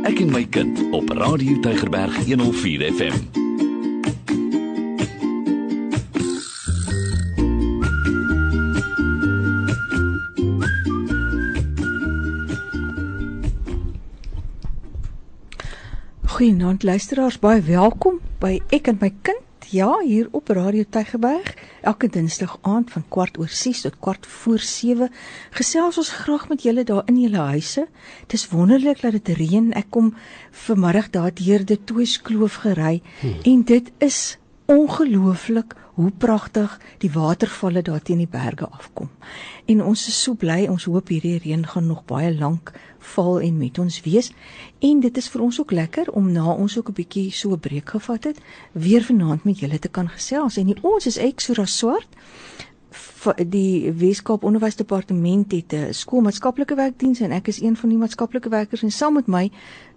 Ek en my kind op Radio Tygerberg 104 FM. Goeienaand luisteraars, baie welkom by Ek en my kind. Ja, hier op Radio Tygerberg, elke Dinsdag aand van kwart oor 6 tot kwart voor 7 gesels ons graag met julle daar in julle huise. Dis wonderlik dat dit reën. Ek kom vanmiddag daar deur die Toeskloof gery hmm. en dit is ongelooflik hoe pragtig die watervalle daar teen die berge afkom. En ons is so bly, ons hoop hierdie reën gaan nog baie lank val en met ons wees. En dit is vir ons ook lekker om na ons ook 'n bietjie so 'n breek gevat het, weer vanaand met julle te kan gesels. En die, ons is Exora Swart die Weskaap Onderwysdepartement het 'n skoolmaatskaplike werkdiens en ek is een van die maatskaplike werkers en saam met my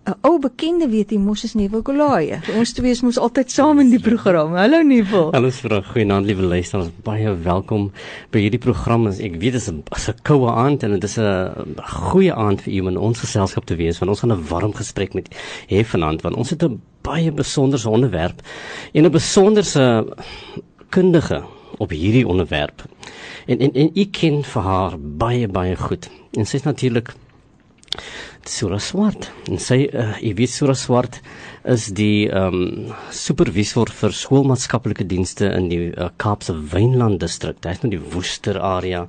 'n ou bekende weet jy mos is Neville Kolaaie. Ons twee is mos altyd saam in die program. Hallo Neville. Hallo vrou, goeienaand liewe luisteraars. Baie welkom by hierdie program. Ek weet dit is 'n 'n koue aand en dit is 'n goeie aand vir u in ons geselskap te wees want ons gaan 'n warm gesprek met hê vanaand want ons het 'n baie besonderse onderwerp en 'n besonderse kundige op hierdie onderwerp. En en en ek ken vir haar baie baie goed. En sy is natuurlik Sura Swart. En sy uh, jy weet Sura Swart is die ehm um, supervisor vir skoolmaatskaplike dienste in die uh, Kaapse Wynland distrik. Dit is nou die Woester area.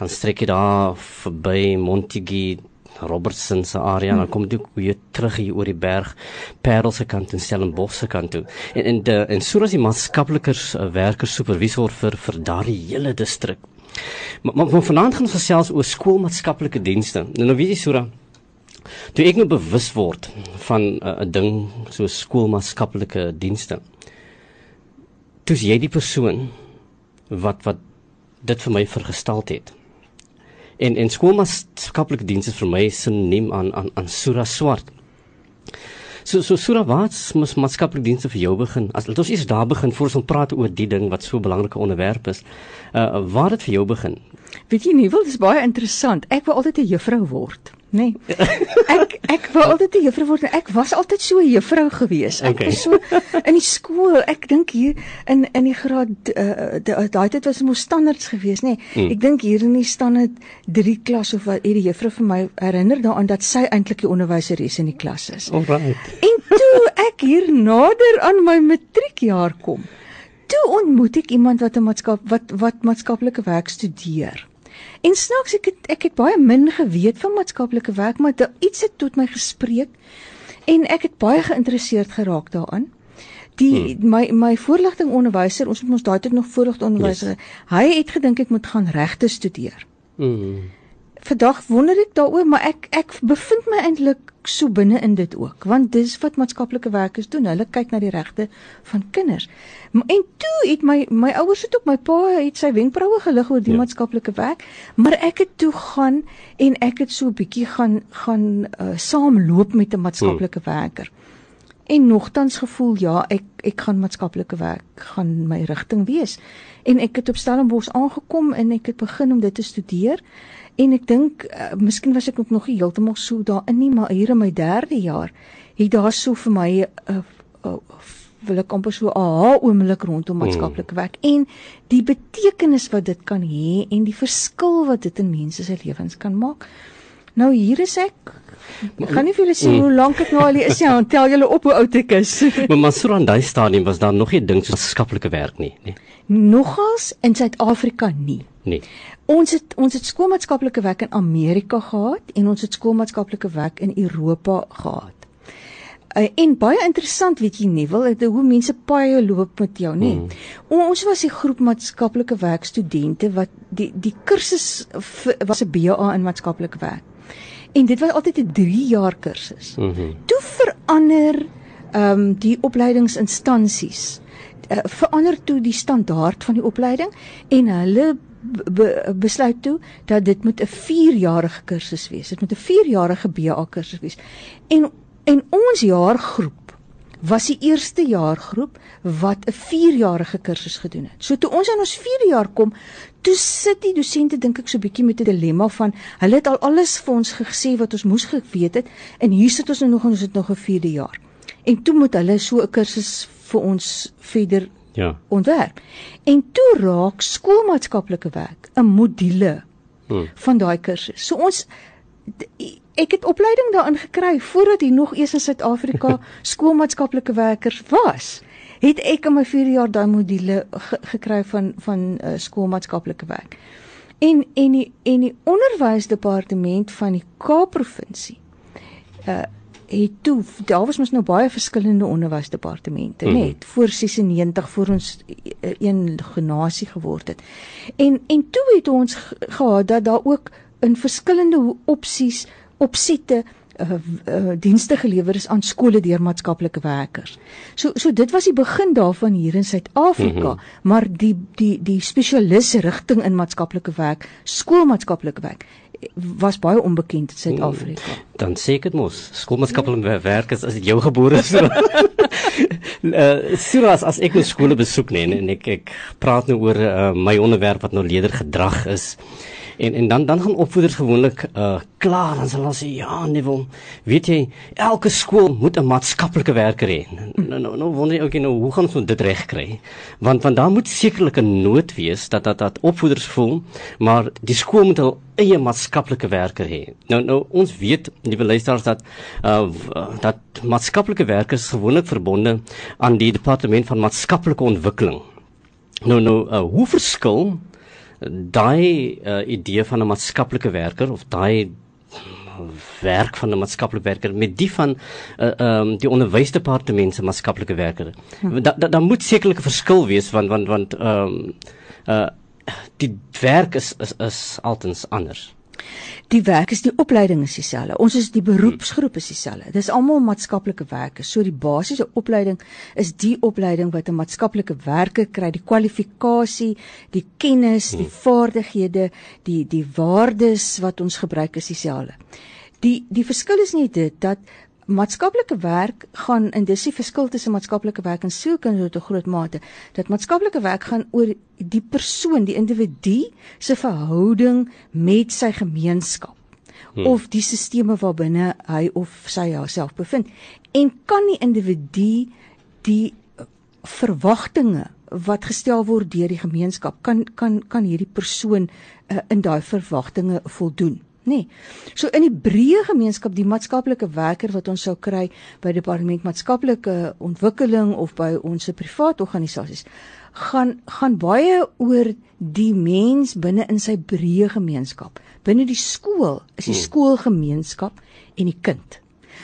Dan strek jy daar verby Montague Robertson se area en dan kom jy weer terug hier oor die berg Parel se kant en Stellenbosch se kant toe. En en de, en soos die maatskaplikers uh, werkers supervisor vir vir daardie hele distrik. Maar, maar, maar vanaand gaan ons gesels oor skoolmaatskaplike dienste. Nou nou weet jy Sura Toe ek nou bewus word van uh, 'n uh, ding so skoolmaatskaplike dienste. Toe jy die persoon wat wat dit vir my vergestel het. En en skoolmaatskaplike dienste vir my sinoniem aan aan aan Sura Swart. So so Sura wat moet maatskaplike dienste vir jou begin? As ons eers daar begin voor ons praat oor die ding wat so 'n belangrike onderwerp is. Uh waar het vir jou begin? Weet jy nie, wel dis baie interessant. Ek wou altyd 'n juffrou word. Nee. Ek ek wou altyd 'n juffrou word. Ek was altyd so 'n juffrou gewees. Ek okay. was so in die skool. Ek dink hier in in die graad uh, daai tyd was mos standaards gewees, nê. Nee. Hmm. Ek dink hier in die standaard 3 klas of wat hierdie juffrou vir my herinner daaraan dat sy eintlik die onderwyseres in die klas is. Alright. En toe ek hier nader aan my matriekjaar kom, toe ontmoet ek iemand wat 'n maatskap wat wat maatskaplike werk studeer. En snaaks ek het, ek het baie min geweet van maatskaplike werk, maar iets het tot my gespreek en ek het baie geïnteresseerd geraak daaraan. Die hmm. my my voorligting onderwyser, ons het ons daai tyd nog voorligting onderwyser. Yes. Hy het gedink ek moet gaan regte studeer. Hmm vandag wonder ek daaroor, maar ek ek bevind my eintlik so binne in dit ook, want dis wat maatskaplike werkers doen. Hulle kyk na die regte van kinders. En toe het my my ouers het ook my pa het sy wenkbroue gelig oor die ja. maatskaplike werk, maar ek het toe gaan en ek het so 'n bietjie gaan gaan uh, saamloop met 'n maatskaplike hmm. werker. En nogtans gevoel ja, ek ek gaan maatskaplike werk gaan my rigting wees. En ek het op Stellenbosch aangekom en ek het begin om dit te studeer. En ek dink uh, miskien was ek ook nog nie heeltemal so daarin nie, maar hier in my 3de jaar het daar so vir my 'n uh, eh, uh, eh, wil ek amper so 'n aha oomblik rondom maatskaplike werk mm. en die betekenis wat dit kan hê en die verskil wat dit in mense se lewens kan maak. Nou hier is ek. Ek gaan nie vir julle sê mm. hoe lank ek nou al hier is nie. Tel julle op hoe oud ek is. maar maar so aan daai stadium was daar nog nie ding so maatskaplike werk nie, nee. Nogals in Suid-Afrika nie. Nee. Ons het ons het skoolmaatskaplike werk in Amerika gehad en ons het skoolmaatskaplike werk in Europa gehad. Uh, en baie interessant weet jy nie, wil dit hoe mense paie loop met jou nie. Mm. Ons was 'n groep maatskaplike werk studente wat die die kursus was 'n BA in maatskaplike werk. En dit was altyd 'n 3 jaar kursus. Mm -hmm. Toe verander ehm um, die opleidingsinstansies uh, verander toe die standaard van die opleiding en hulle be, besluit toe dat dit moet 'n 4-jarige kursus wees. Dit moet 'n 4-jarige BA kursus wees. En en ons jaargroep was die eerste jaar groep wat 'n 4-jarige kursus gedoen het. So toe ons aan ons 4de jaar kom, toe sit die dosente dink ek so bietjie met 'n dilemma van hulle het al alles vir ons gesê wat ons moes geweet het en hier sit ons nou nog en ons het nog 'n 4de jaar. En toe moet hulle so 'n kursus vir ons verder Ja. ontwerp. En toe raak skoolmaatskaplike werk 'n module Hmm. van daai kursus. So ons ek het opleiding daarin gekry voordat hier nog eers in Suid-Afrika skoolmaatskaplike werkers was. Het ek in my 4 jaar daai module ge gekry van van uh, skoolmaatskaplike werk. En en die en die onderwysdepartement van die Kaap provinsie uh het toe daar was mos nou baie verskillende onderwysdepartemente mm. net voor 96 voor ons eh, een genasie geword het. En en toe het ons ge- gehad dat daar ook in verskillende opsies opsette uh, uh, dienste gelewer is aan skole deur maatskaplike werkers. So so dit was die begin daarvan hier in Suid-Afrika, mm -hmm. maar die die die spesialis rigting in maatskaplike werk, skoolmaatskaplike werk eh, was baie onbekend in Suid-Afrika. Dan seker mos skoolmaatskaplike werk is as dit jou gebore is. Uh Siras as ek nou skole besoek nee en ek ek praat nou oor uh, my onderwerp wat nou leerdergedrag is. En en dan dan gaan opvoeders gewoonlik uh klaar dan sal hulle sê ja nee wel weet jy elke skool moet 'n maatskaplike werker hê. Nou nou, nou wonder jy okay nou hoe gaan ons nou dit reg kry? Want want daar moet sekerlik 'n nood wees dat dat dat opvoeders voel maar die skool moet hul eie maatskaplike werker hê. Nou nou ons weet liewe luisteraars dat uh dat maatskaplike werkers gewoonlik verbonde aan die departement van maatskaplike ontwikkeling. Nou nou uh, hoe verskil daai uh, idee van 'n maatskaplike werker of daai werk van 'n maatskaplike werker met die van uh, um, die onderwysdepartement se maatskaplike werker. Hm. Daar da, da moet sekerlik 'n verskil wees want want want ehm um, uh die werk is is is altens anders. Die werk is die opleiding is dieselfde. Ons is die beroepsgroep is dieselfde. Dis almal maatskaplike werkers. So die basiese opleiding is die opleiding wat 'n maatskaplike werker kry, die kwalifikasie, die kennis, die vaardighede, die die waardes wat ons gebruik is dieselfde. Die die verskil is net dit dat maatskaplike werk gaan en dis die verskil tussen maatskaplike werk en sielkunde tot 'n groot mate dat maatskaplike werk gaan oor die persoon, die individu se verhouding met sy gemeenskap hmm. of die sisteme waarbinne hy of sy haarself bevind en kan die individu die verwagtinge wat gestel word deur die gemeenskap kan kan kan hierdie persoon uh, in daai verwagtinge voldoen nê. Nee. So in die breë gemeenskap die maatskaplike werker wat ons sou kry by departement maatskaplike ontwikkeling of by ons privaat organisasies gaan gaan baie oor die mens binne in sy breë gemeenskap. Binne die skool is die skoolgemeenskap en die kind.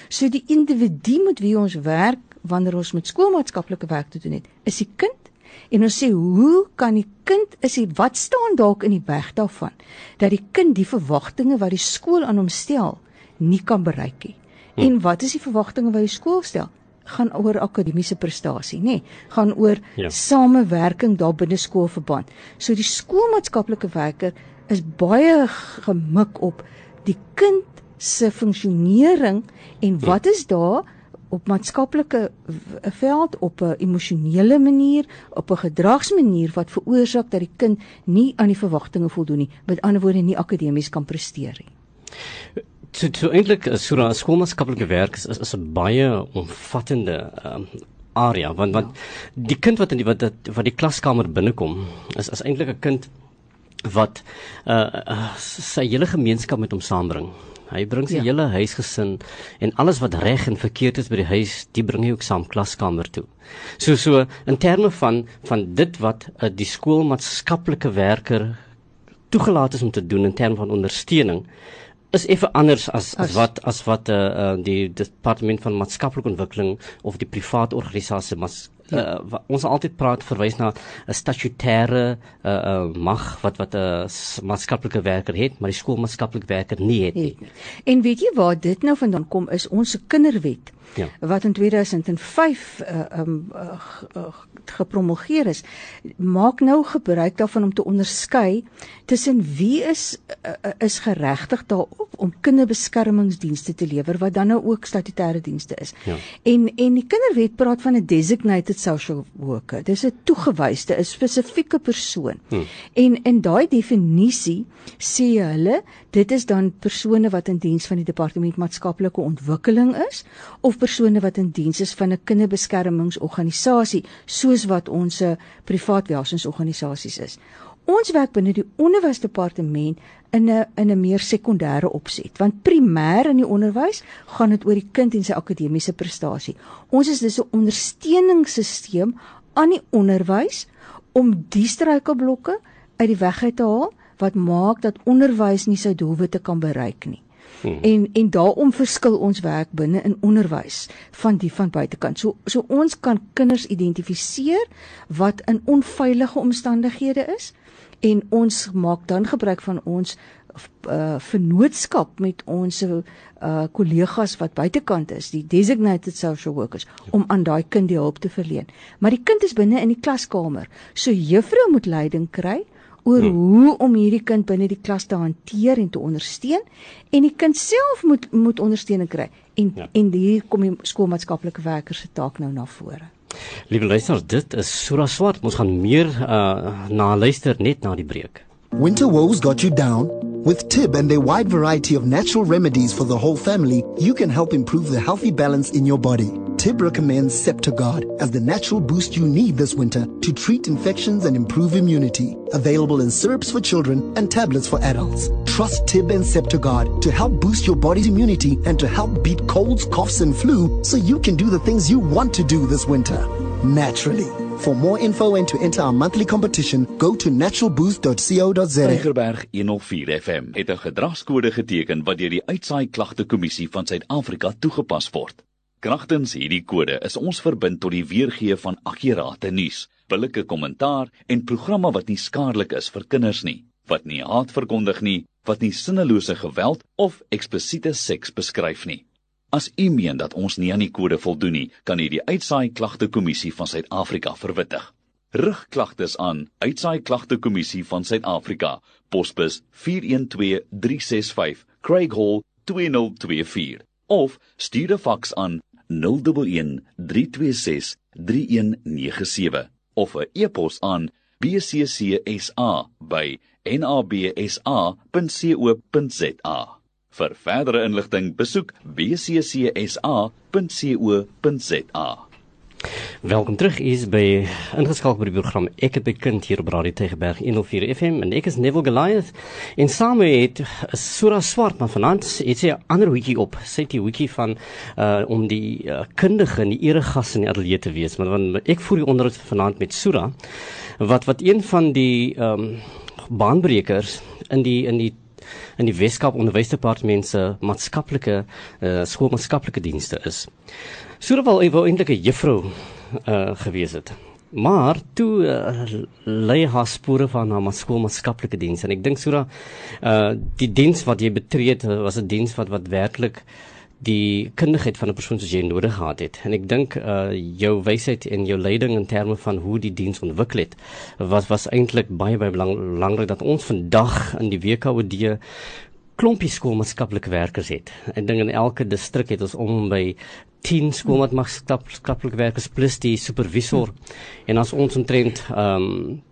So die individu met wie ons werk wanneer ons met skoolmaatskaplike werk te doen het, is die kind en ons sê hoe kan die kind is die wat staan dalk in die weg daarvan dat die kind die verwagtinge wat die skool aan hom stel nie kan bereik nie. Hm. En wat is die verwagtinge wat die skool stel? gaan oor akademiese prestasie, nê? Nee, gaan oor ja. samewerking daar binne skoolverband. So die skoolmaatskaplike werker is baie gemik op die kind se funksionering en wat is daar op maatskaplike veld op 'n emosionele manier, op 'n gedragsmanier wat veroorsaak dat die kind nie aan die verwagtinge voldoen nie, met ander woorde nie akademies kan presteer nie. So so eintlik so 'n skoolmaatskaplike werk is is, is 'n baie omvattende um, area want want ja. die kind wat in die wat wat die klaskamer binnekom is is eintlik 'n kind wat uh, uh sy hele gemeenskap met hom saambring. Hy bring sy ja. hele huisgesin en alles wat reg en verkeerd is by die huis, die bring hy ook saam klaskamer toe. So so in terme van van dit wat uh, die skoolmaatskaplike werker toegelaat is om te doen in terme van ondersteuning is effe anders as as wat as wat uh, uh die departement van maatskaplike ontwikkeling of die privaat organisasie mas ja. uh, ons altyd praat verwys na 'n statutêre uh, uh, mag wat wat 'n uh, maatskaplike werker het, maar die skoolmaatskaplike werker nie het nie. En weet jy waar dit nou vandaan kom is ons kinderwet ja. wat in 2005 uh, um, uh, uh, gepromulgeer is, maak nou gebruik daarvan om te onderskei tussen wie is uh, is geregtig daarop om kinderbeskermingsdienste te lewer wat dan nou ook statutêre dienste is. Ja. En en die kinderwet praat van 'n designated social worker. Dis 'n toegewyde, 'n spesifieke persoon. Hmm. En in daai definisie sê hulle dit is dan persone wat in diens van die departement maatskaplike ontwikkeling is of persone wat in diens is van 'n kinderbeskermingsorganisasie soos wat ons privaat welsinsorganisasies is. Ons werk binne die onderwysdepartement in 'n in 'n meer sekondêre opset want primêr in die onderwys gaan dit oor die kind en sy akademiese prestasie. Ons is dus 'n ondersteuningssisteem aan die onderwys om die struikelblokke uit die weg uit te haal wat maak dat onderwys nie sy doelwitte kan bereik nie. Hmm. En en daarom verskil ons werk binne in onderwys van die van buitekant. So so ons kan kinders identifiseer wat in onveilige omstandighede is en ons maak dan gebruik van ons uh vennootskap met ons uh kollegas wat buitekant is, die designated social workers om aan daai kind die hulp te verleen. Maar die kind is binne in die klaskamer. So juffrou moet leiding kry oor hmm. hoe om hierdie kind binne die klas te hanteer en te ondersteun en die kind self moet moet ondersteuning kry. En ja. en hier kom die skoolmaatskaplike werkers se taak nou na vore. Liewe luisters, dit is Sura Swart. Ons gaan meer uh, na luister net na die breek. Winter woes got you down? With Tib and their wide variety of natural remedies for the whole family, you can help improve the healthy balance in your body. Tib recommends Septogard as the natural boost you need this winter to treat infections and improve immunity. Available in syrups for children and tablets for adults. Trust Tib and Septogard to help boost your body's immunity and to help beat colds, coughs, and flu so you can do the things you want to do this winter. Naturally. For more info and to enter our monthly competition, go to naturalboost.co.za. Tigerberg 104 FM het 'n gedragskode geteken wat deur die Uitsaai Klagte Kommissie van Suid-Afrika toegepas word. Kragtens hierdie kode is ons verbind tot die weergee van akkurate nuus, billike kommentaar en programme wat nie skadelik is vir kinders nie, wat nie haat verkondig nie, wat nie sinnelose geweld of eksplisiete seks beskryf nie. As u meen dat ons nie aan die kode voldoen nie, kan u die Uitsaai Klagte Kommissie van Suid-Afrika verwittig. Rig klagtes aan Uitsaai Klagte Kommissie van Suid-Afrika, posbus 412365, Craig Hall 2024 of stuur 'n faks aan 011 326 3197 of 'n e-pos aan bccsa@nabsa.co.za. Vir verdere inligting besoek bccsa.co.za. Welkom terug hier by ingeskakel by die program Ek het bekend hier op Radio Tegeberg 104 FM en ek is Neville Goliath en saam met Sura Swart maar vanaand het sy 'n ander hoetjie op. Sy het die hoetjie van uh om die uh, kundige en die eregas in die ateljee te wees. Maar want ek voer die onderhoud vanaand met Sura wat wat een van die ehm um, baanbrekers in die in die in die Weskaap Onderwysdepartement se maatskaplike uh, skoolmaatskaplike dienste is. Soorwel hy wou eintlik 'n juffrou uh, gewees het. Maar toe uh, lê haar spore van haar skoolmaatskaplike diens en ek dink Sura uh die diens wat jy betree het was 'n diens wat wat werklik die kundigheid van 'n persoon soos jy nodig gehad het. En ek dink uh jou wysheid en jou leiding in terme van hoe die diens ontwikkel het was was eintlik baie baie belangrik dat ons vandag in die WKOD klompie skoolmaatskaplike werkers het. Ek dink in elke distrik het ons om by 10 skoolmaatskaplike werkers plus die supervisor. En as ons omtrent um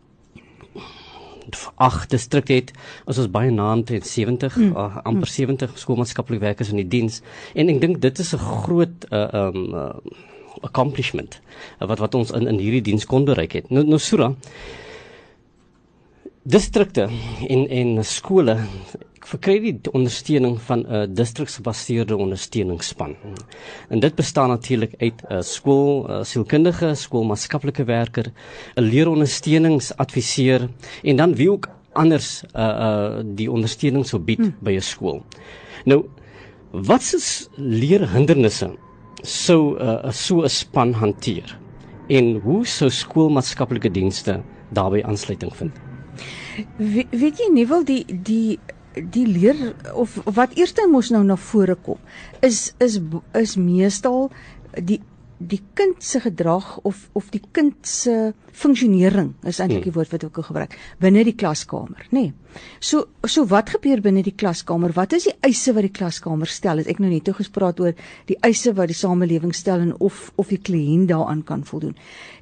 ag distrik het ons is baie na omtrent 70 mm. uh, amper 70 skoolmaatskaplike werkers in die diens. En ek dink dit is 'n groot uh, um uh, accomplishment uh, wat wat ons in in hierdie diens kon bereik het. Nou nou sura distrikte en en skole verkry die ondersteuning van 'n uh, distriksgebaseerde ondersteuningsspan. En dit bestaan natuurlik uit 'n uh, skool, uh, sielkundige, skoolmaatskaplike werker, 'n leerondersteuningsadviseur en dan wie ook anders uh uh die ondersteuning sou bied hmm. by 'n skool. Nou wat is leerhindernisse sou uh, so 'n span hanteer? en hoe sou skoolmaatskaplike dienste daarbey aansluiting vind? We, weet jy nie wel die die die leer of, of wat eers mos nou na vore kom is is is meestal die die kind se gedrag of of die kind se funksionering is eintlik die hmm. woord wat ek ook gebruik binne die klaskamer, nê. Nee. So so wat gebeur binne die klaskamer? Wat is die eise wat die klaskamer stel? Het ek nou net toe gespreek oor die eise wat die samelewing stel en of of die kliënt daaraan kan voldoen.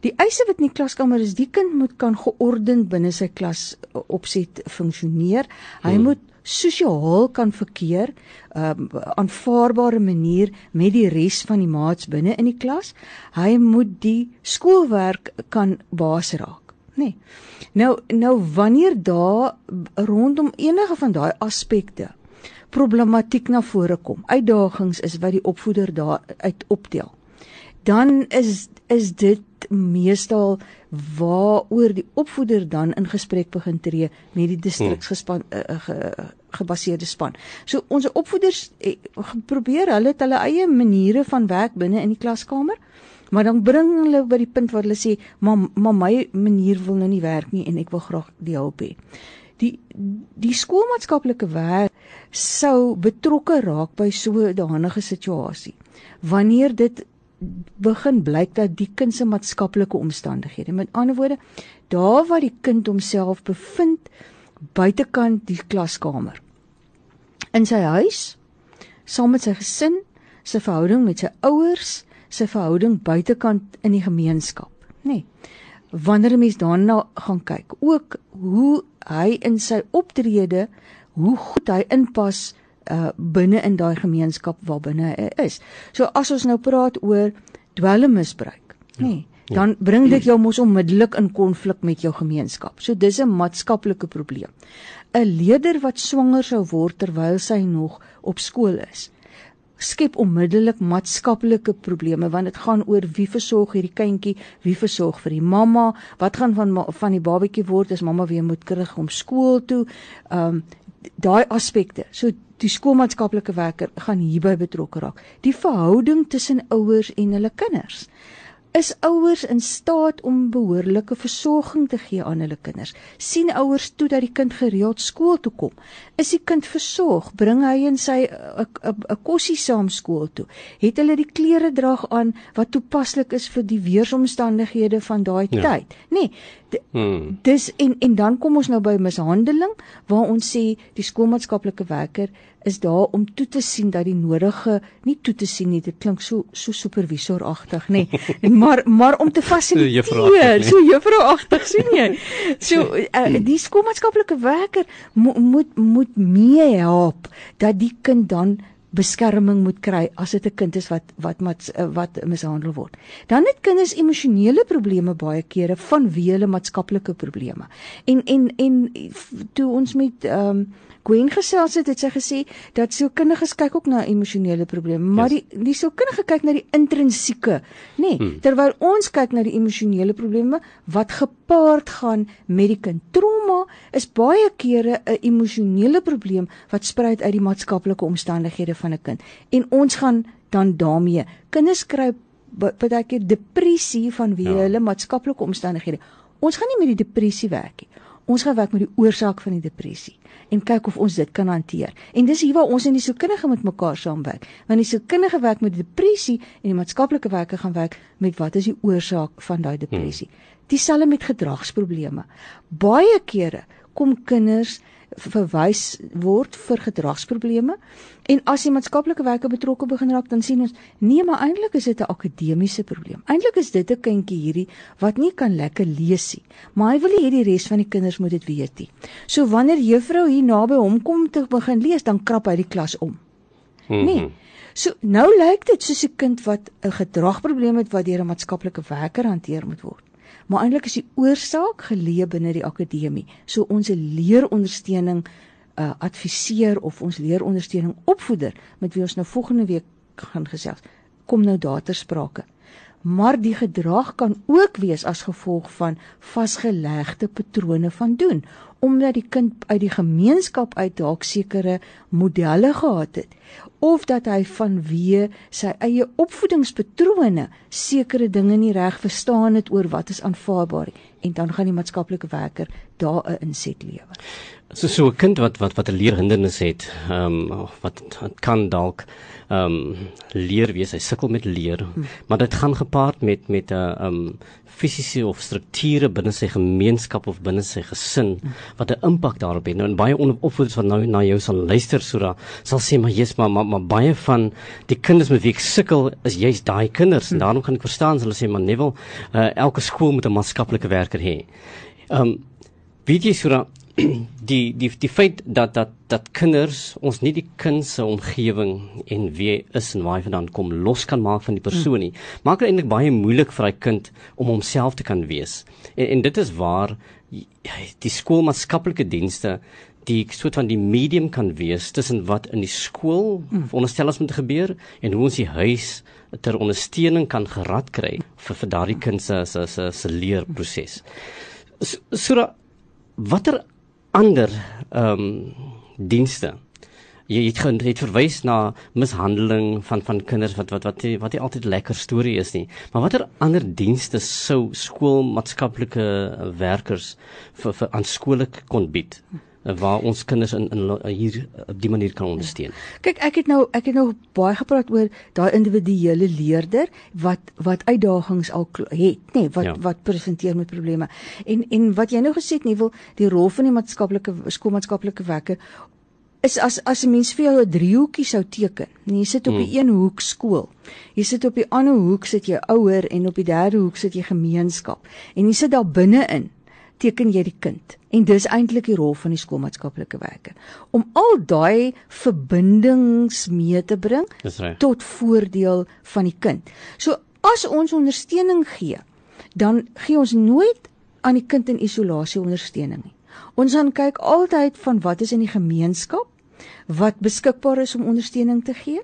Die eise wat in die klaskamer is, die kind moet kan geordend binne sy klas opset funksioneer. Hy hmm. moet sosiaal kan verkeer um, aanvaarbare manier met die res van die maats binne in die klas. Hy moet die skoolwerk kan baas raak, nê. Nee. Nou nou wanneer daar rondom enige van daai aspekte problematiek na vore kom, uitdagings is wat die opvoeder daar uit optel. Dan is is dit meestal waaroor die opvoeder dan in gesprek begin tree met die distriksgespan uh, ge, gebaseerde span. So ons opvoeders eh, probeer hulle het hulle eie maniere van werk binne in die klaskamer, maar dan bring hulle by die punt waar hulle sê, "Maar maar my manier wil nou nie werk nie en ek wil graag die hulp hê." Die die skoolmaatskaplike werk sou betrokke raak by so 'n danige situasie. Wanneer dit begin blyk dat die kind se maatskaplike omstandighede, met ander woorde, daar waar die kind homself bevind buitekant die klaskamer. In sy huis, saam met sy gesin, sy verhouding met sy ouers, sy verhouding buitekant in die gemeenskap, nê. Nee, wanneer 'n mens daarna gaan kyk, ook hoe hy in sy optrede, hoe goed hy inpas uh binne in daai gemeenskap waarbinne hy is. So as ons nou praat oor dwelmmisbruik, nê, nee, ja, dan bring dit jou mos onmiddellik in konflik met jou gemeenskap. So dis 'n maatskaplike probleem. 'n Leerder wat swanger sou word terwyl sy nog op skool is, skep onmiddellik maatskaplike probleme want dit gaan oor wie versorg hierdie kindjie, wie versorg vir die mamma, wat gaan van van die babatjie word as mamma weer moet terug om skool toe. Ehm um, daai aspekte. So die skoolmaatskaplike werker gaan hierby betrokke raak. Die verhouding tussen ouers en hulle kinders. Is ouers in staat om behoorlike versorging te gee aan hulle kinders? sien ouers toe dat die kind gereeld skool toe kom? Is die kind versorg? Bring hy en sy 'n kossie saam skool toe? Het hulle die klere draag aan wat toepaslik is vir die weeromstandighede van daai ja. tyd? Nee. Hmm. Dis en en dan kom ons nou by mishandeling waar ons sê die skoolmaatskaplike werker is daar om toe te sien dat die nodige nie toe te sien nie dit klink so so supervisoragtig nê nee. maar maar om te fasiliteer so juffrouagtig sien jy so uh, die skoolmaatskaplike werker mo moet moet mee help dat die kind dan beskerming moet kry as dit 'n kind is wat wat wat wat mishandel word. Dan het kinders emosionele probleme baie kere vanweë hulle maatskaplike probleme. En en en toe ons met ehm um, Gwen gesels het, het sy gesê dat sielkundiges kyk ook na emosionele probleme, maar yes. die die sielkundige kyk na die intrinsieke, nê, nee, hmm. terwyl ons kyk na die emosionele probleme wat gepaard gaan met die kind. Trauma is baie kere 'n emosionele probleem wat spruit uit die maatskaplike omstandighede van 'n kind. En ons gaan dan daarmee kinders kry baie keer depressie vanweë ja. hulle maatskaplike omstandighede. Ons gaan nie met die depressie werk nie. Ons gaan werk met die oorsaak van die depressie en kyk of ons dit kan hanteer. En dis hier waar ons in die sielkundige met mekaar saamwerk. Want die sielkundige werk met depressie en die maatskaplike werker gaan werk met wat is die oorsaak van daai depressie. Hmm. Dieselfde met gedragsprobleme. Baie kere kom kinders verwys word vir gedragsprobleme en as die maatskaplike werker betrokke begin raak dan sien ons nee maar eintlik is dit 'n akademiese probleem. Eintlik is dit 'n kindjie hierdie wat nie kan lekker lees nie, maar hy wil hê die res van die kinders moet dit weet nie. So wanneer juffrou hier naby hom kom te begin lees, dan krap hy die klas om. Mm -hmm. Nee. So nou lyk dit soos 'n kind wat 'n gedragprobleem het wat deur 'n maatskaplike werker hanteer moet word maar eintlik is die oorsaak geleë binne die akademie. So ons leerondersteuning uh adviseer of ons leerondersteuning opvoeder met wie ons nou volgende week gaan gesels kom nou daar ter sprake. Maar die gedrag kan ook wees as gevolg van vasgelegde patrone van doen omdat die kind uit die gemeenskap uit dalk sekere modelle gehad het of dat hy vanweë sy eie opvoedingspatrone sekere dinge nie reg verstaan het oor wat is aanvaarbaar en dan gaan die maatskaplike werker daar 'n inset lewer. So so 'n kind wat wat wat 'n leerhindernis het, ehm um, wat, wat kan dalk ehm um, leer wees, hy sukkel met leer, hmm. maar dit gaan gepaard met met 'n ehm um, fisiese of strukture binne sy gemeenskap of binne sy gesin wat 'n impak daarop het. Nou en baie opvoeders wat nou na jou sal luister soda sal sê maar jy's maar, maar maar baie van die kinders met wie ek sukkel is juist daai kinders en hmm. daarom kan ek verstaan as hulle sê maar Neville uh, elke skool moet 'n maatskaplike werker hê. Ehm um, weet jy soda die die die feit dat dat dat kinders ons nie die kind se omgewing en wie is en waar hy vandaan kom los kan maak van die persoon nie maak dit eintlik baie moeilik vir hy kind om homself te kan wees en en dit is waar die skoolmaatskaplike dienste die soort van die medium kan wees tussen wat in die skool veronderstel is moet gebeur en hoe ons die huis ter ondersteuning kan gerad kry vir vir daardie kind se se se leerproses so, so watter ander ehm um, dienste. Jy het gaan het verwys na mishandeling van van kinders wat wat wat wat nie altyd lekker storie is nie. Maar watter ander dienste sou skoolmaatskaplike werkers vir vir aan skole kon bied? Waar ons kinders in, in hier op die manier kan ondersteun. Kyk, ek het nou ek het nou baie gepraat oor daai individuele leerder wat wat uitdagings al het, nê, nee, wat ja. wat presenteer met probleme. En en wat jy nou gesê het, nie wil die rol van die maatskaplike skoolmaatskaplike werker is as as 'n mens vir jou 'n driehoekie sou teken. Jy sit op die hmm. een hoek skool. Jy sit op die ander hoek sit jy ouer en op die derde hoek sit jy gemeenskap. En jy sit daar binne-in teken jy die kind. En dis eintlik die rol van die skoolmaatskaplike werker om al daai verbindings mee te bring tot voordeel van die kind. So as ons ondersteuning gee, dan gee ons nooit aan die kind in isolasie ondersteuning nie. Ons gaan kyk altyd van wat is in die gemeenskap wat beskikbaar is om ondersteuning te gee.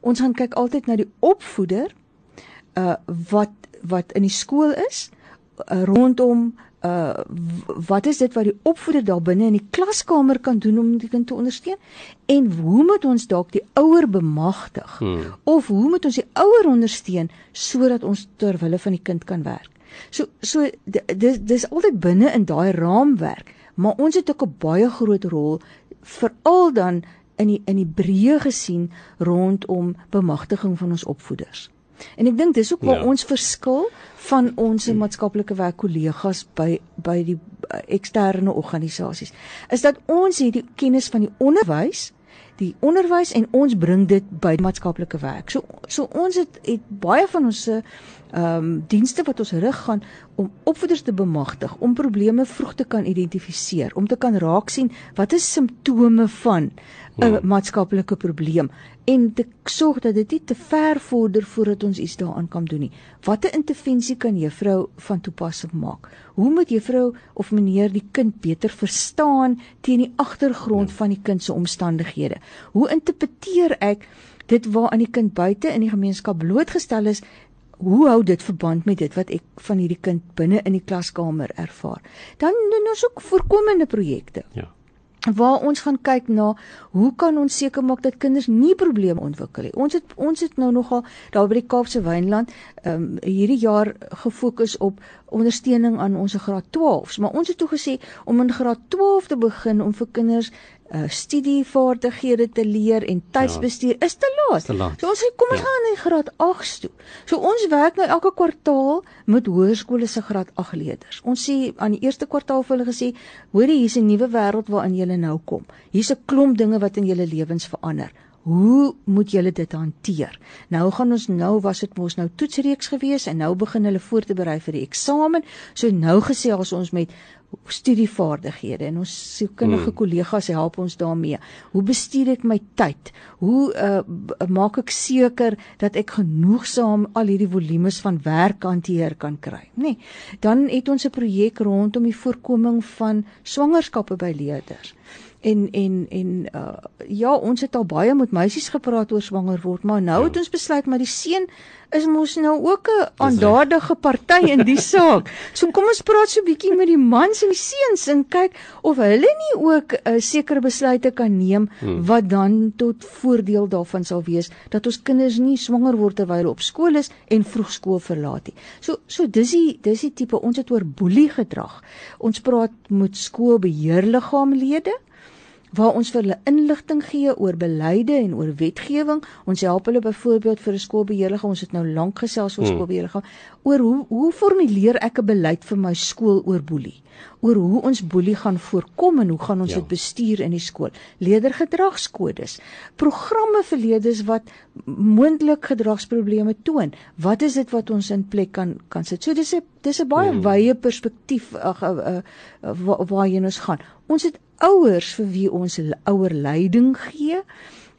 Ons gaan kyk altyd na die opvoeder uh wat wat in die skool is uh, rondom uh wat is dit wat die opvoeder daar binne in die klaskamer kan doen om die kind te ondersteun? En hoe moet ons dalk die ouer bemagtig? Hmm. of hoe moet ons die ouer ondersteun sodat ons ter wille van die kind kan werk? So so dis dis altyd binne in daai raamwerk maar ons het ook 'n baie groot rol veral dan in die in die breë gesien rondom bemagtiging van ons opvoeders En ek dink dis ook waar ja. ons verskil van ons maatskaplike werk kollegas by by die eksterne organisasies. Is dat ons het die kennis van die onderwys, die onderwys en ons bring dit by maatskaplike werk. So so ons het het baie van ons se ehm um, dienste wat ons rig gaan om opvoeders te bemagtig om probleme vroeg te kan identifiseer, om te kan raak sien wat is simptome van 'n hmm. maatskaplike probleem en te sorg dat dit nie te ver vorder voordat ons iets daaraan kan doen nie. Watter intervensie kan juffrou van toepassing maak? Hoe moet juffrou of meneer die kind beter verstaan teen die agtergrond ja. van die kind se omstandighede? Hoe interpreteer ek dit waar aan die kind buite in die gemeenskap blootgestel is? Hoe hou dit verband met dit wat ek van hierdie kind binne in die klaskamer ervaar? Dan doen ons ook voorkomende projekte. Ja waar ons gaan kyk na hoe kan ons seker maak dat kinders nie probleme ontwikkel nie. Ons het ons het nou nogal daar by die Kaapse Wynland ehm um, hierdie jaar gefokus op ondersteuning aan ons graad 12s, maar ons het toe gesê om in graad 12 te begin om vir kinders uh, studievaardighede te leer en tydsbestuur ja. is te laat. te laat. So ons sê kom ons ja. gaan in graad 8 toe. So ons werk nou elke kwartaal met hoërskole se graad 8 leerders. Ons sê aan die eerste kwartaal vir hulle gesê, hoorie hier's 'n nuwe wêreld waarin julle nou kom. Hier's 'n klomp dinge wat in julle lewens verander. Hoe moet julle dit hanteer? Nou gaan ons nou was dit mos nou toetsreeks gewees en nou begin hulle voor te berei vir die eksamen. So nou gesê as ons met studievaardighede en ons sielkundige hmm. kollegas help ons daarmee. Hoe bestuur ek my tyd? Hoe uh, maak ek seker dat ek genoegsaam al hierdie volumes van werk hanteer kan kry? Nê. Nee. Dan het ons 'n projek rondom die voorkoming van swangerskappe by leerders en en en uh, ja ons het al baie met meisies gepraat oor swanger word maar nou ja. het ons besluit maar die seun is mos nou ook 'n aandadige party in die saak. So kom ons praat so 'n bietjie met die mans en die seuns en kyk of hulle nie ook 'n uh, sekere besluite kan neem hmm. wat dan tot voordeel daarvan sal wees dat ons kinders nie swanger word terwyl hulle op skool is en vroeg skool verlaat nie. So so dis die dis die tipe ons het oor boelie gedrag. Ons praat met skoolbeheerliggaamlede waar ons vir hulle inligting gee oor beleide en oor wetgewing. Ons help hulle byvoorbeeld vir 'n skoolbeheerliggaam. Ons het nou lank gesels oor hmm. skoolbeheerliggaam oor hoe hoe formuleer ek 'n beleid vir my skool oor boelie? Oor hoe ons boelie gaan voorkom en hoe gaan ons ja. dit bestuur in die skool? Leerdergedragskodes, programme vir leerders wat moontlik gedragsprobleme toon. Wat is dit wat ons in plek kan kan sit? So dis 'n dis 'n baie hmm. wye perspektief ag uh, uh, uh, waar waarheen ons gaan. Ons het ouers vir wie ons ouer leiding gee.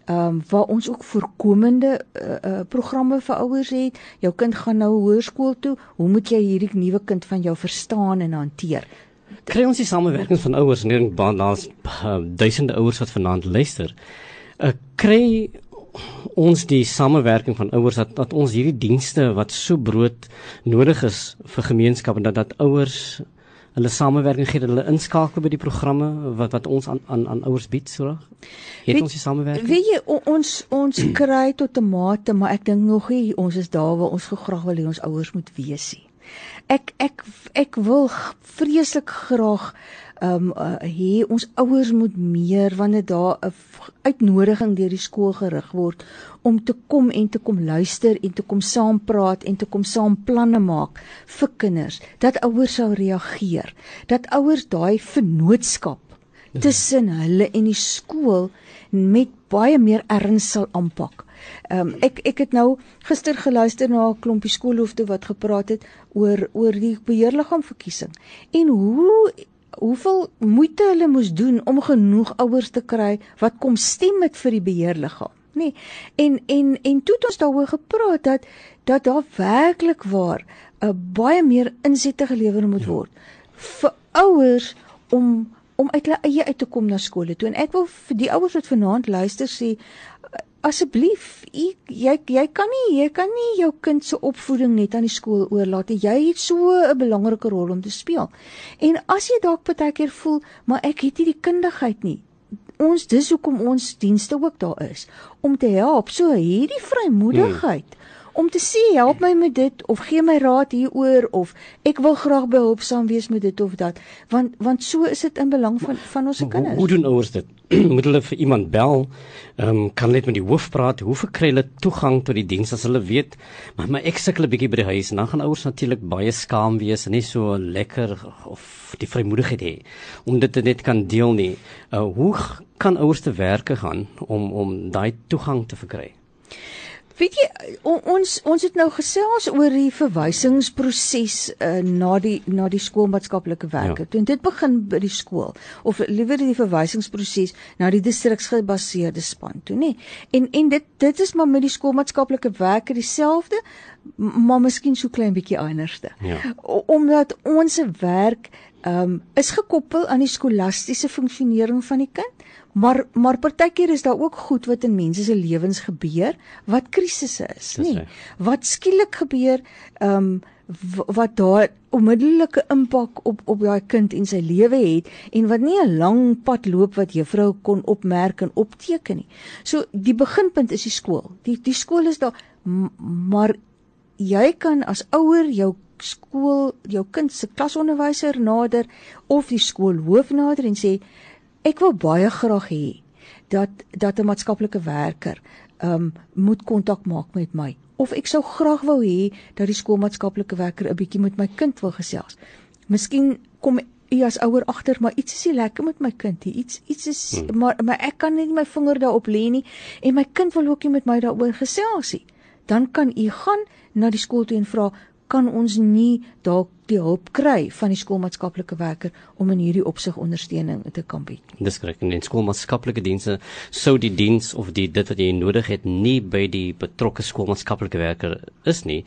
Ehm um, waar ons ook voorkomende uh, uh, programme vir ouers het. Jou kind gaan nou hoërskool toe. Hoe moet jy hierdie nuwe kind van jou verstaan en hanteer? Kry ons die samewerking van ouers en ek baie daar's uh, duisende ouers wat vanaand luister. Uh, kry ons die samewerking van ouers dat dat ons hierdie dienste wat so brood nodig is vir gemeenskappe dat dat ouers hulle samewerking gee, hulle inskakel by die programme wat wat ons aan aan aan ouers bied, so reg? Het weet, ons die samewerking? Weet jy ons ons kry tot 'n mate, maar ek dink nog nie ons is daar waar ons gegraag wil hê ons ouers moet wees nie. Ek ek ek wil vreeslik graag ehm um, uh, hê ons ouers moet meer wanneer daar 'n uitnodiging deur die skool gerig word om te kom en te kom luister en te kom saam praat en te kom saam planne maak vir kinders. Dat ouers sou reageer. Dat ouers daai vennootskap tussen hulle en die skool met baie meer erns sal aanpak. Ehm um, ek ek het nou gister geluister na 'n klompie skoolhoofde wat gepraat het oor oor die beheerliggaamverkiesing. En hoe hoeveel moeite hulle moes doen om genoeg ouers te kry wat kom stem met vir die beheerliggaam nê? Nee. en en en toe het ons daaroor gepraat dat dat daar werklik waar 'n uh, baie meer insette gelewer moet word vir ouers om om uit hulle eie uit te kom na skole toe. En ek wil vir die ouers wat vanaand luister sê asseblief jy jy kan nie jy kan nie jou kind se opvoeding net aan die skool oorlaat nie. Jy het so 'n belangrike rol om te speel. En as jy dalk baie keer voel, maar ek het nie die kundigheid nie. Ons dis hoekom ons dienste ook daar is om te help. So hierdie vrymoedigheid hmm om te sê help my met dit of gee my raad hieroor of ek wil graag behulpsaam wees met dit of dat want want so is dit in belang van van ons kinders. Hoe, hoe doen ouers dit? moet hulle vir iemand bel? Ehm um, kan net met die hoof praat. Hoe verkry hulle toegang tot die diens as hulle weet maar maar ek sukkel 'n bietjie by die huis en dan gaan ouers natuurlik baie skaam wees en nie so lekker of die vrymoedigheid hê om dit net kan deel nie. Uh, hoe kan ouers te werke gaan om om daai toegang te verkry? Weet jy on, ons ons het nou gesels oor die verwysingsproses uh, na die na die skoolmaatskaplike werker. Ja. Dit begin by die skool of liewer die verwysingsproses na die distriksgebaseerde span toe, nê. En en dit dit is maar met die skoolmaatskaplike werker dieselfde, maar miskien so klein bietjie anderste. Ja. Omdat ons se werk um, is gekoppel aan die skolastiese funksionering van die kind. Maar maar partykeer is daar ook goed wat in mense se lewens gebeur wat krisisse is, nê? Nee, wat skielik gebeur, ehm um, wat daar onmiddellike impak op op daai kind en sy lewe het en wat nie 'n lang pad loop wat juffrou kon opmerk en opteken nie. So die beginpunt is die skool. Die die skool is daar maar jy kan as ouer jou skool jou kind se klasonderwyser nader of die skoolhoof nader en sê ek wil baie graag hê dat dat 'n maatskaplike werker um moet kontak maak met my of ek sou graag wou hê dat die skoolmaatskaplike werker 'n bietjie met my kind wil gesels. Miskien kom u as ouer agter maar iets is nie lekker met my kind nie. Iets iets is hmm. maar maar ek kan nie my vinger daarop lê nie en my kind wil ook nie met my daaroor gesels nie. Dan kan u gaan na die skool toe en vra kan ons nie dalk die hulp kry van die skoolmaatskaplike werker om in hierdie opsig ondersteuning te kan bied. Dis korrek. En in skoolmaatskaplike dienste sou die diens of die dit wat jy nodig het nie by die betrokke skoolmaatskaplike werker is nie,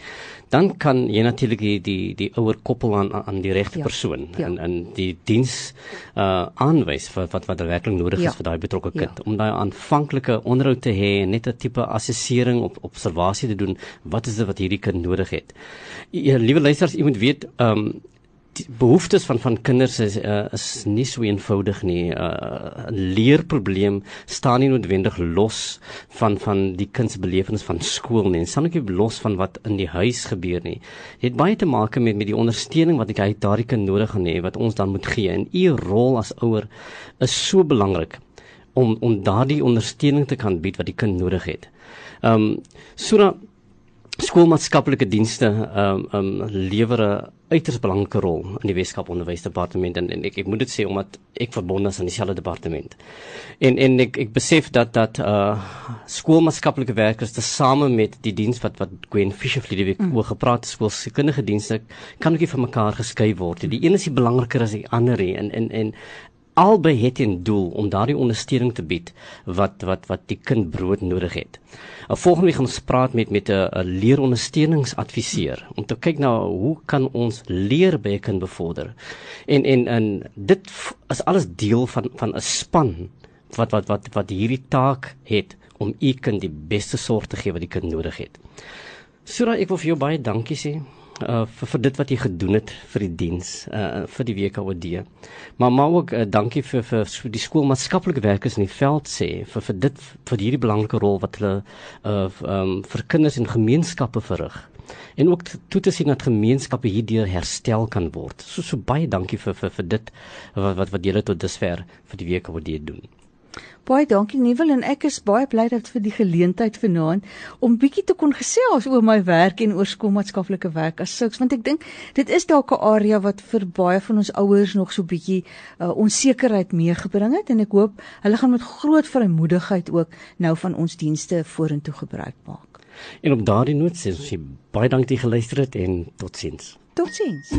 dan kan jy natuurlik die die, die ouer koppel aan aan die regte ja. persoon ja. en en die diens uh aanwys vir wat wat werklik nodig ja. is vir daai betrokke kind ja. om daai aanvanklike onderhoud te hê en net 'n tipe assessering op observasie te doen wat is dit wat hierdie kind nodig het. Ja, liewe luisters, u moet weet, ehm um, die behoeftes van van kinders is uh, is nie so eenvoudig nie. 'n uh, Leerprobleem staan nie noodwendig los van van die kind se belewenis van skool nie. Dit staan ook nie los van wat in die huis gebeur nie. Dit het baie te maak met met die ondersteuning wat hy daardie kind nodig gaan hê wat ons dan moet gee. En u rol as ouer is so belangrik om om daardie ondersteuning te kan bied wat die kind nodig het. Ehm um, so skoolmaatskaplike dienste ehm um, um, lewer 'n uiters belangrike rol in die Weskaap Onderwysdepartement en, en ek ek moet dit sê omdat ek verbonde is aan dieselfde departement. En en ek ek besef dat dat uh skoolmaatskaplike werkers te same met die diens wat wat Gwen Fisher vliede week mm. oor gepraat het skoolkundige dienste kan ook nie van mekaar geskei word. Die een is nie belangriker as die ander nie en en en albei het 'n doel om daardie ondersteuning te bied wat wat wat die kind brood nodig het. Nou volgende week gaan ons praat met met 'n leerondersteuningsadviseur om te kyk na hoe kan ons leer by 'n kind bevorder. En en en dit is alles deel van van 'n span wat wat wat wat hierdie taak het om u kind die beste sorg te gee wat die kind nodig het. Sura, ek wil vir jou baie dankie sê uh vir, vir dit wat jy gedoen het vir die diens uh vir die WKOD. Maar maar ook uh, dankie vir vir die skoolmaatskaplike werkers in die veld sê vir vir dit vir hierdie belangrike rol wat hulle uh um vir kinders en gemeenskappe verrig. En ook toe te sien dat gemeenskappe hierdeur herstel kan word. So so baie dankie vir vir vir dit wat wat wat julle tot dusver vir die WKOD doen. Baie dankie Nuwel en ek is baie bly dat vir die geleentheid vanaand om bietjie te kon gesels oor my werk en oor skoolmaatskaplike werk as sulks want ek dink dit is dalk 'n area wat vir baie van ons ouers nog so bietjie uh, onsekerheid meegebring het en ek hoop hulle gaan met groot vrymoedigheid ook nou van ons dienste vorentoe gebruik maak. En op daardie noot sê ons baie dankie dat jy geluister het en totsiens. Totsiens.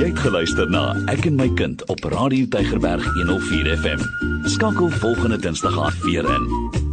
Jy het geluister na Ek en my kind op Radio Tygerberg 104 FM. Skakel volgende Dinsdag af weer in.